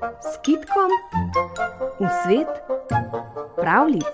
s kitkom v svet pravlic.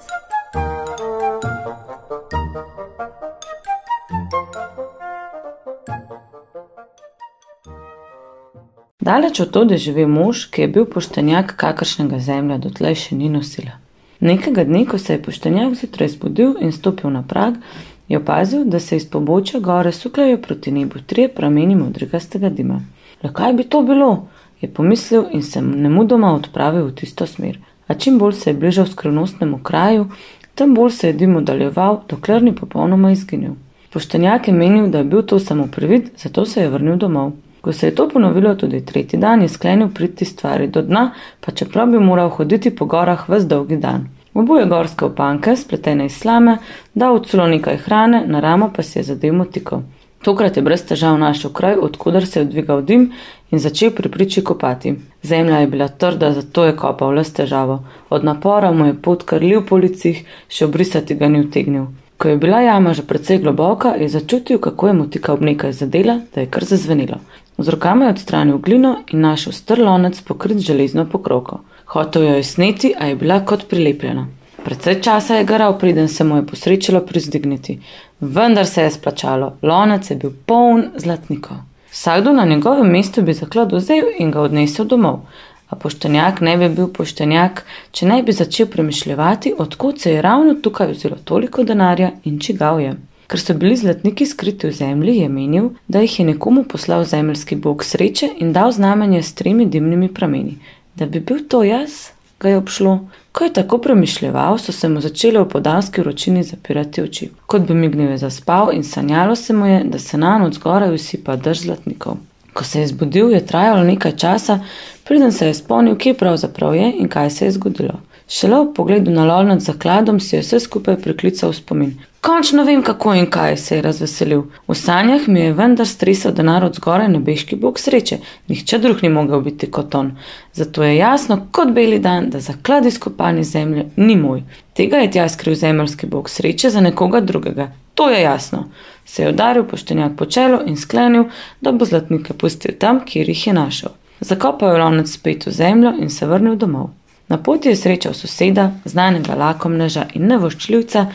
Daleč od tode živi mož, ki je bil poštenjak, kakršnega zemlja dotlej še ni nosila. Nekega dne, ko se je poštenjak zjutraj zbudil in stopil na prag, je opazil, da se iz pobočja gore sukljajo proti nebu trije prameni modrigastega dima. Le kaj bi to bilo? Je pomislil in se nemudoma odpravil v tisto smer. A čim bolj se je bližal skrivnostnemu kraju, tem bolj se je dim oddaljeval, dokler ni popolnoma izginil. Poštenjak je menil, da je bil to samo privid, zato se je vrnil domov. Ko se je to ponovilo tudi tretji dan, je sklenil priti stvari do dna, pa čeprav bi moral hoditi po gorah ves dolgi dan. Oboje gorske opanke, spletene iz slame, dal celo nekaj hrane, na ramo pa si je zadev motiko. Tokrat je brez težav našel kraj, odkudar se je dvigal dim in začel pri priči kopati. Zemlja je bila trda, zato je kopal le s težavo. Od napora mu je pot krlil po licih, še obrisati ga ni utegnil. Ko je bila jama že precej globoka, je začutil, kako je motika ob nekaj zadela, da je kar zazvenilo. Z rokama je odstranil glino in našel strlonec pokrit železno pokrovko. Hotel jo je sneti, a je bila kot prilepljena. Predvsej časa je garal, preden se mu je posrečilo prizdigniti. Vendar se je splačalo, lonec je bil poln zlatnikov. Vsakdo na njegovem mestu bi zaklad vzel in ga odnesel domov. A poštenjak ne bi bil poštenjak, če ne bi začel premišljati, odkot se je ravno tukaj vzelo toliko denarja in čigav je. Ker so bili zlatniki skriti v zemlji, je menil, da jih je nekomu poslal zemljski bog sreče in dal znamenje s tremi dimnimi prameni. Da bi bil to jaz, ga je obšlo. Ko je tako premišljeval, so se mu začele v podanski vročini zapirati oči. Kot bi mignil je zaspal in sanjalo se mu je, da se na noč zgoraj usipa drž zlatnikov. Ko se je zbudil, je trajalo nekaj časa, preden se je spomnil, kje pravzaprav je in kaj se je zgodilo. Šele v pogledu na lol nad zakladom si je vse skupaj priklical v spomin. Končno vem, kako in kaj se je razveselil. V sanjah mi je vendar stresel denar od zgoraj nebeški bog sreče, nihče drug ni mogel biti kot on. Zato je jasno, kot beli dan, da zaklad izkopani zemlje ni moj. Tega je tja skril zemljski bog sreče za nekoga drugega. To je jasno. Se je udaril poštenjak po čelu in sklenil, da bo zlatnike pustil tam, kjer jih je našel. Zakopal je lonec spet v zemljo in se vrnil domov. Na poti je srečal soseda, znanega lakomneža in nevoščljivca,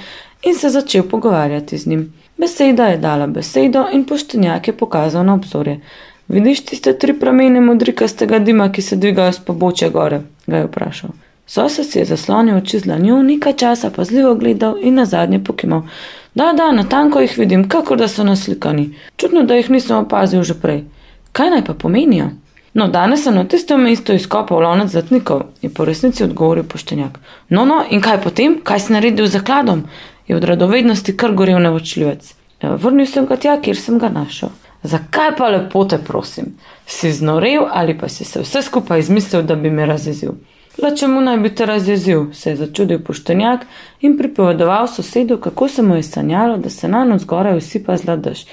in se začel pogovarjati z njim. Beseda je dala besedo in poštenjak je pokazal na obzorje. Vidiš tiste tri pramene modrikastega dima, ki se dvigajo z pobočja gore? ga je vprašal. Sosed si je zaslonil oči z lanjo, nekaj časa pazljivo gledal in na zadnje pokimal. Da, da, na tanko jih vidim, kakor da so naslikani. Čudno, da jih nisem opazil že prej. Kaj naj pa pomenijo? No, danes sem na tistem mestu izkopal lonec zlatnikov, je po resnici odgovoril poštenjak. No, no, in kaj potem, kaj si naredil z zakladom? je od radovednosti kar gorel nevočljivec. Vrnil sem ga tja, kjer sem ga našel. Zakaj pa lepo te prosim? Si znorel ali pa si se vse skupaj izmislil, da bi me razjezil? Le čemu naj bi te razjezil, se je začudil poštenjak in pripovedoval sosedu, kako se mu je sanjalo, da se na noč zgoraj usipa zladež.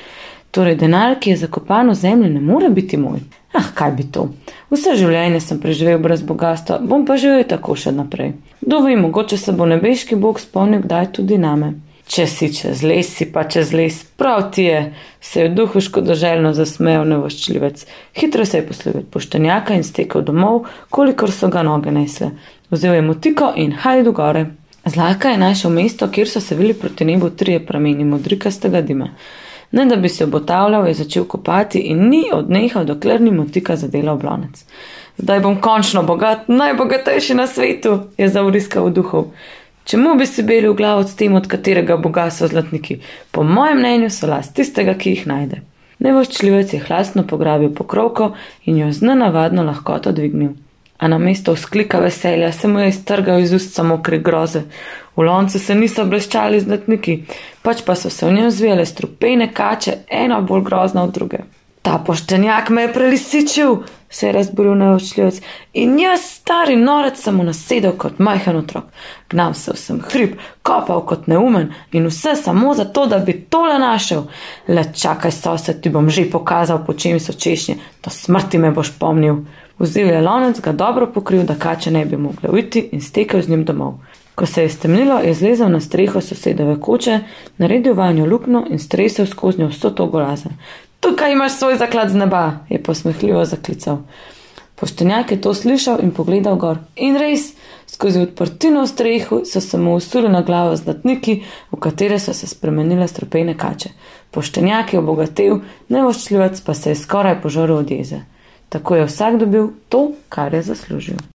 Torej, denar, ki je zakopan v zemlji, ne more biti moj. Ah, kaj bi to? Vse življenje sem preživel brez bogatstva, bom pa živel tako še naprej. Kdo ve, mogoče se bo nebeški bog spomnil kdaj tudi name. Če si čez les, si pa čez les, prav ti je, se je v duhu škodoželjno zasmejal nevoščljivec. Hitro se je poslovil od poštenjaka in stekel domov, kolikor so ga noge nesle. Vzel je motiko in hajdu gore. Zlaka je našel mesto, kjer so se vili proti nebu trije prameni modrikastega dima. Ne da bi se obotavljal, je začel kopati in ni odnehal, dokler ni motika zadela oblonec. Zdaj bom končno bogat, najbogatejši na svetu, je zauriskal v duhu. Čemu bi si bili v glavo s tem, od katerega boga so zlatniki? Po mojem mnenju so last tistega, ki jih najde. Nevoščljivec je hlasno pograbil pokrovko in jo z nenavadno lahkoto dvignil a na mesto vzklika veselja se mu je iztrgal iz ust samo kri groze. V loncu se niso bleščali zlatniki, pač pa so se v njem zvijale strupene kače, ena bolj grozna od druge. Ta poštenjak me je prelisičil, se je razboril neočljivec in jaz, stari norec, sem mu nasedel kot majhen otrok. Gnam se vsem hrib, kopal kot neumen in vse samo zato, da bi tole našel. Le čakaj, sosed, ti bom že pokazal, po čem so češnje, do smrti me boš pomnil. Vzel je lonec, ga dobro pokril, da kače ne bi mogle uiti in stekel z njim domov. Ko se je stemnilo, je zlezel na streho sosedove koče, naredil vanjo luknjo in stresel skozi njo vso to golazen. Tukaj imaš svoj zaklad z neba, je posmehljivo zaklical. Poštenjak je to slišal in pogledal gor. In res, skozi odprtino v strehu so se mu usuli na glavo zlatniki, v katere so se spremenile strupene kače. Poštenjak je obogatel, nevoščljivec pa se je skoraj požaril od jeze. Tako je vsak dobil to, kar je zaslužil.